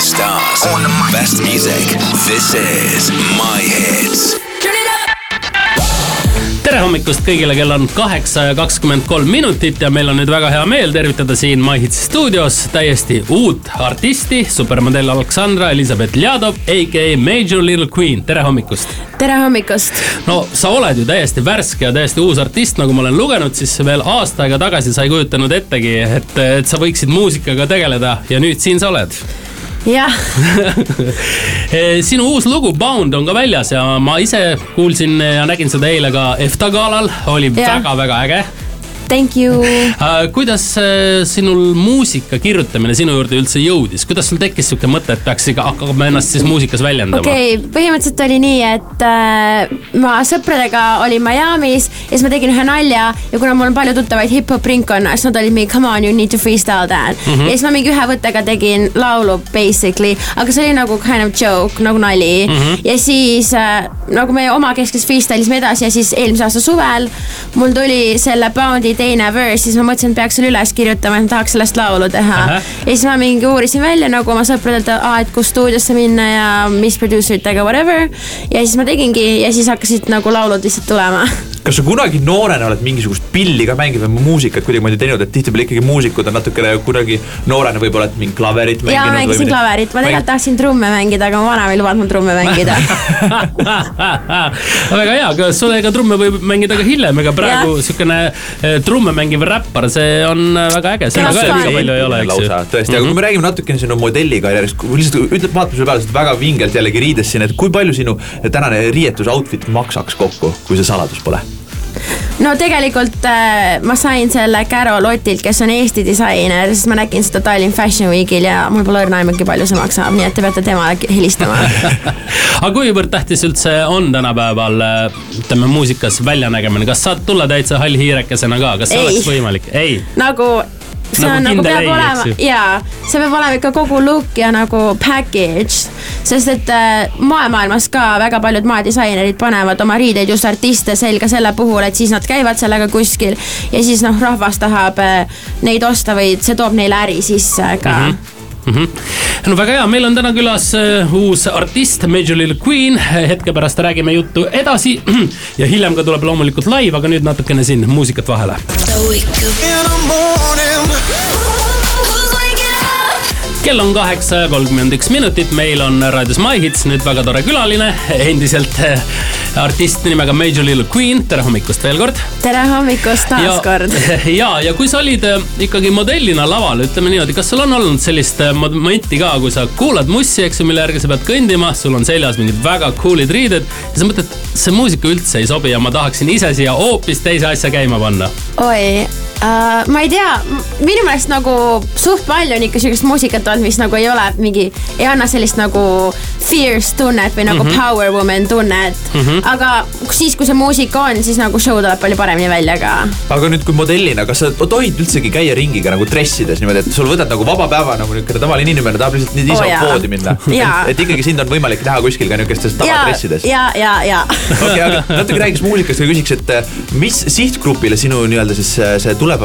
biggest stars, best music. This is My Hits. tere hommikust kõigile, kell on kaheksa ja kakskümmend kolm minutit ja meil on nüüd väga hea meel tervitada siin MyHitsi stuudios täiesti uut artisti, supermodell Aleksandra Elizabeth Ljadov, AKA Major Little Queen, tere hommikust. tere hommikust. no sa oled ju täiesti värske ja täiesti uus artist, nagu ma olen lugenud, siis veel aasta aega tagasi sa ei kujutanud ettegi, et, et sa võiksid muusikaga tegeleda ja nüüd siin sa oled jah. Sinu uus lugu Bound on ka väljas ja ma ise kuulsin ja nägin seda eile ka EFTA galal, oli väga-väga äge Thank you uh,. kuidas uh, sinul muusika kirjutamine sinu juurde üldse jõudis, kuidas sul tekkis sihuke mõte, et peaks ikka hakkama ennast siis muusikas väljendama? okei okay,, põhimõtteliselt oli nii, et uh, ma sõpradega olin Miami's ja siis ma tegin ühe nalja ja kuna mul on palju tuttavaid hip-hop ringkonnas, nad olid mingi come on you need to freestyle that mm. -hmm. ja siis ma mingi ühe võttega tegin laulu basically, aga see oli nagu kind of joke nagu nali mm. -hmm. ja siis uh, nagu me omakeskis freestyle isime edasi ja siis eelmise aasta suvel mul tuli selle Boundi teine verse, siis ma mõtlesin, et peaks selle üles kirjutama, et ma tahaks sellest laulu teha. ja siis ma mingi uurisin välja nagu oma sõpradelt, et kus stuudiosse minna ja mis producer itega, whatever. ja siis ma tegingi ja siis hakkasid nagu laulud lihtsalt tulema kas sa kunagi noorena oled mingisugust pilli ka mänginud või muusikat kuidagimoodi teinud, et tihtipeale ikkagi muusikud on natukene kunagi noorena võib-olla, et mingit klaverit mänginud? jaa, mängisin või... klaverit, ma tegelikult tahtsin trumme mängida, aga mu vanaema ei lubanud mul trumme mängida. Väga hea, aga sulle trumme võib mängida ka hiljem, ega praegu siukene eh, trumme mängiv räppar, see on eh, väga äge, seda ka liiga palju ei ole, eks ju. tõesti, aga kui me räägime natukene sinu modellikarjäärist, lihtsalt ütled, vaatame selle peale, oled väga vingelt jällegi riides siin, et kui palju sinu tänane riietus outfit maksaks kokku, kui see saladus pole? No tegelikult äh, ma sain selle Carol Otilt, kes on Eesti disainer, sest ma nägin seda Tallinn Fashion Weekil ja mul pole õrna aimugi, palju see maksab, nii et te peate temale helistama aga kuivõrd tähtis üldse on tänapäeval äh, ütleme muusikas väljanägemine, kas saad tulla täitsa hall hiirekesena ka, kas see ei. oleks võimalik? ei. nagu see nagu on nagu peab ei, olema jaa, see peab olema ikka kogu look ja nagu package. sest et äh, moemaailmas ka väga paljud moedisainerid panevad oma riideid just artiste selga selle puhul, et siis nad käivad sellega kuskil ja siis noh, rahvas tahab äh, neid osta või see toob neile äri sisse ka mm. -hmm mm. -hmm. no väga hea, meil on täna külas uh, uus artist, Major Little Queen, hetke pärast räägime juttu edasi ja hiljem ka tuleb loomulikult live, aga nüüd natukene siin muusikat vahele kell on kaheksa ja kolmkümmend üks minutit, meil on raadios My Hits nüüd väga tore külaline, endiselt eh, artist nimega Major Little Queen, tere hommikust veel kord. tere hommikust taas kord. ja, ja kui sa olid eh, ikkagi modellina laval, ütleme niimoodi, kas sul on olnud sellist eh, momenti ka, kui sa kuulad mussi, eks ju, mille järgi sa pead kõndima, sul on seljas mingid väga cool'id riided ja sa mõtled, see muusika üldse ei sobi ja ma tahaksin ise siia hoopis teise asja käima panna. oi Uh, ma ei tea, minu meelest nagu suht palju on ikka siukest muusikat olnud, mis nagu ei ole mingi, ei anna sellist nagu fierce tunnet või nagu mm -hmm. power woman tunnet mm. -hmm. Aga siis, kui see muusika on, siis nagu show tuleb palju paremini välja ka. aga nüüd, kui modellina, kas sa tohid üldsegi käia ringiga nagu dressides niimoodi, et sul võtad nagu vaba päeva nagu niisugune tavaline inimene tahab lihtsalt nii niisama oh, poodi minna et, et ikkagi sind on võimalik näha kuskil ka niisugustes tavadressides. ja, ja, ja. okei, aga natuke räägiks muusikast ja küsiks, et eh, mis sihtgrupile sinu nii-öelda siis eh, see tuleb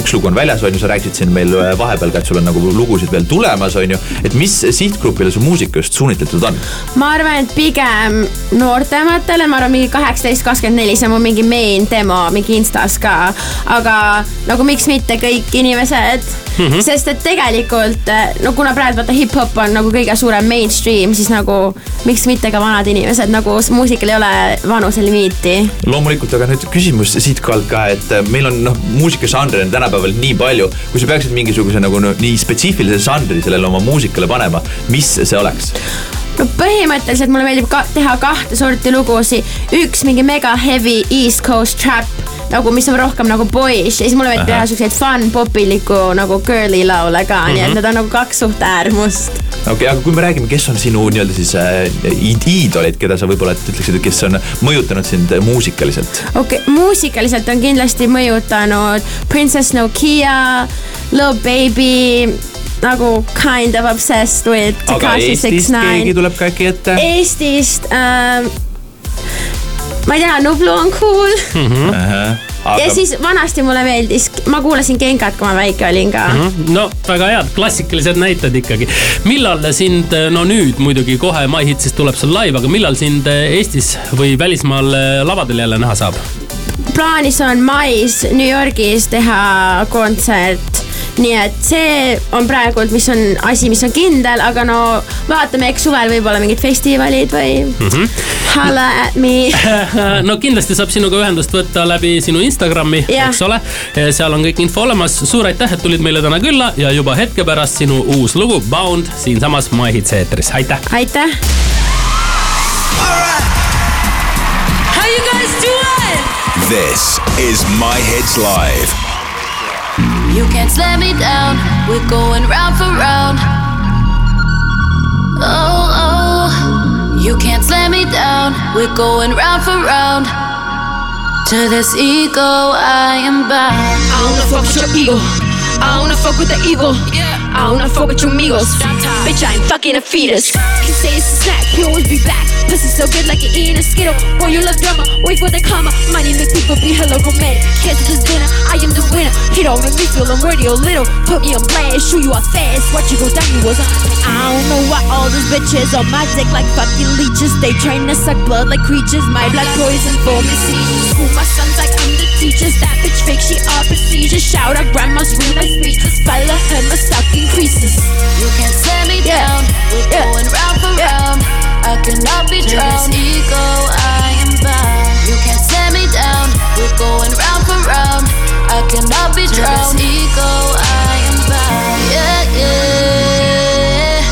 üks lugu on väljas, on ju, sa rääkisid siin meil äh, vahepeal ka, et sul on nagu lugusid veel tulemas, on ju. et mis sihtgrupile su muusika just suunitletud on? ma arvan, et pigem noortematele, ma arvan, mingi kaheksateist, kakskümmend neli, see on mu mingi main demo mingi Instas ka. aga nagu miks mitte kõik inimesed mm, -hmm. sest et tegelikult no kuna praegu vaata hip-hop on nagu kõige suurem mainstream, siis nagu miks mitte ka vanad inimesed, nagu muusikal ei ole vanuselimiiti. loomulikult, aga nüüd küsimus siitkohalt ka, et äh, meil on noh, muusikažanre on tänapäeval nii palju, kui sa peaksid mingisuguse nagu no, nii spetsiifilise žanri sellele oma muusikale panema, mis see oleks? No põhimõtteliselt mulle meeldib ka teha kahte sorti lugusid, üks mingi mega heavy East Coast trap nagu, mis on rohkem nagu boyish ja siis mulle meeldib teha siukseid fun popiliku nagu girly laule ka mm, -hmm. nii et mhm. need on nagu kaks suht äärmust. okei okay,, aga kui me räägime, kes on sinu nii-öelda siis äh, iidolid, keda sa võib-olla ütleksid, et kes on mõjutanud sind musikaliselt? okei okay,, muusikaliselt on kindlasti mõjutanud Princess Nokia, Lil Baby nagu kind of obsessed with Takashi Six Nine. keegi tuleb ka äkki ette? Eestist ähm,, ma ei tea, Nublu on cool mm. -hmm. Uh -huh ja siis vanasti mulle meeldis, ma kuulasin Genkat, kui ma väike olin ka mm. -hmm. no väga head, klassikalised näited ikkagi. millal sind, no nüüd muidugi kohe My Hitsist tuleb sul live, aga millal sind Eestis või välismaal lavadel jälle näha saab? plaanis on mais New Yorgis teha kontsert. Nii et see on praegult, mis on asi, mis on kindel, aga no vaatame, eks suvel võib-olla mingid festivalid või mm -hmm. holla at me. no kindlasti saab sinuga ühendust võtta läbi sinu Instagrami, eks ole. seal on kõik info olemas, suur aitäh, et tulid meile täna külla ja juba hetke pärast sinu uus lugu Bound siinsamas My Hits eetris, aitäh. aitäh. How you guys doing? This is My Hits Live. You can't slam me down. We're going round for round. Oh, oh. You can't slam me down. We're going round for round. To this ego, I am bound. I wanna fuck with your ego. I wanna fuck with the evil. I wanna fuck with your amigos. Bitch, I ain't fucking a fetus. He say it's a snack, he always be back. Pussy so good like you're eating a skittle. Boy, you love drama, wait for the comma. Money make people be hella romantic. Cancel this dinner, I am the winner. Hit don't make me feel I'm worthy or little. Put me on blast, shoot you off fast. Watch you go down, you was on. I don't know why all these bitches on my dick like fucking leeches. They trying to suck blood like creatures. My blood poison for me seasons. School my sons like I'm the teachers. That bitch fake, she all procedures. Shout out grandma's real life speeches. Follow her, my stock increases. You can't slam me Yeah. down. We're Yeah. going round for Yeah. round. I cannot be this drowned. Ego, I am bound. You can't slam me down. We're going round for round. I cannot be drowned. Ego, I am bound. Yeah, yeah,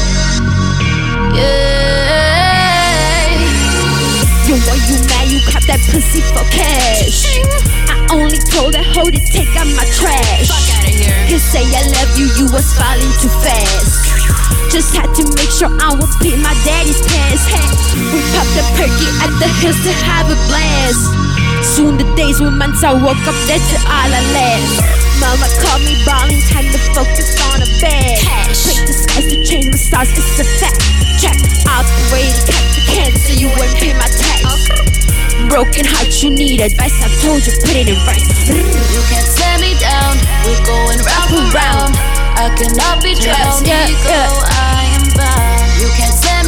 yeah. You why you mad? You cop that pussy for cash. I only told that hoe to take out my trash. Fuck outta here. Say I love you, you was falling too fast. Just had to make sure I would beat my daddy's pants. Hey, we popped a perky at the hills to have a blast. Soon the days when months I woke up dead to all I last. Mama called me ballin', time to focus on a bag. the skies to change my stars, it's a fact. Check Broken heart, you need advice. I told you, put it in rice. You can't slam me down. We're going round for round. I cannot be drowned. Yeah, yeah. I am bound. You can't slam